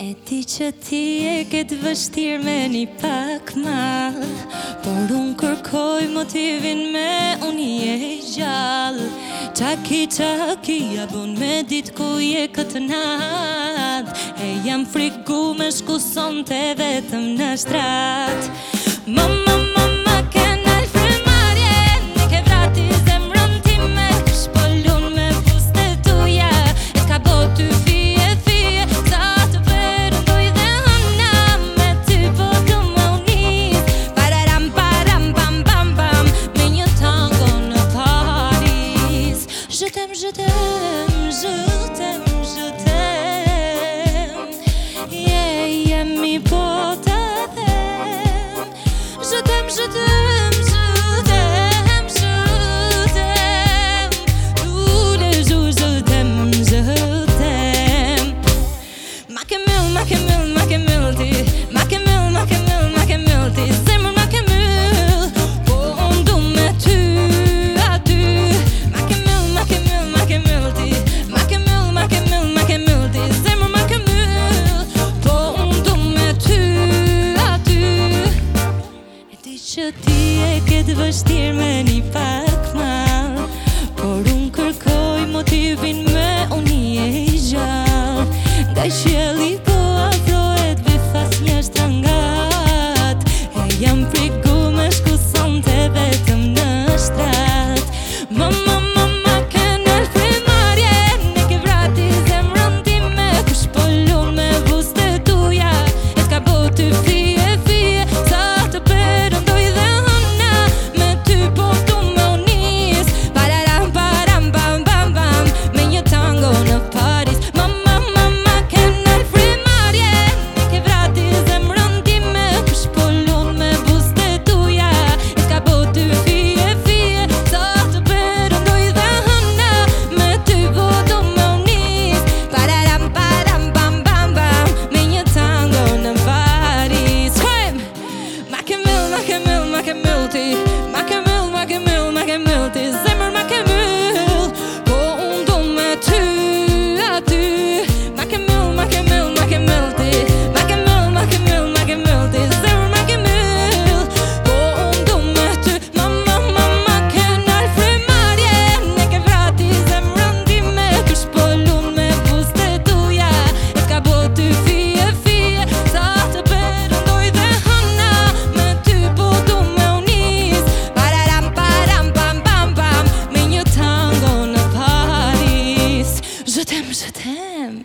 E ti që ti e këtë vështirë me një pak ma Por unë kërkoj motivin me unë e gjallë Taki taki a bun me dit ku je këtë natë E jam friku me shku të vetëm në shtratë je t'aime, je t'aime, je t'aime. mi potem. Je t'aime, je t'aime. ditë vështirë me një pak mal Por unë kërkoj motivin me unije i gjallë Nga shjeli Mac and Mill, Mac and Milty, Mac and Mill, Mac Je t'aime, je t'aime.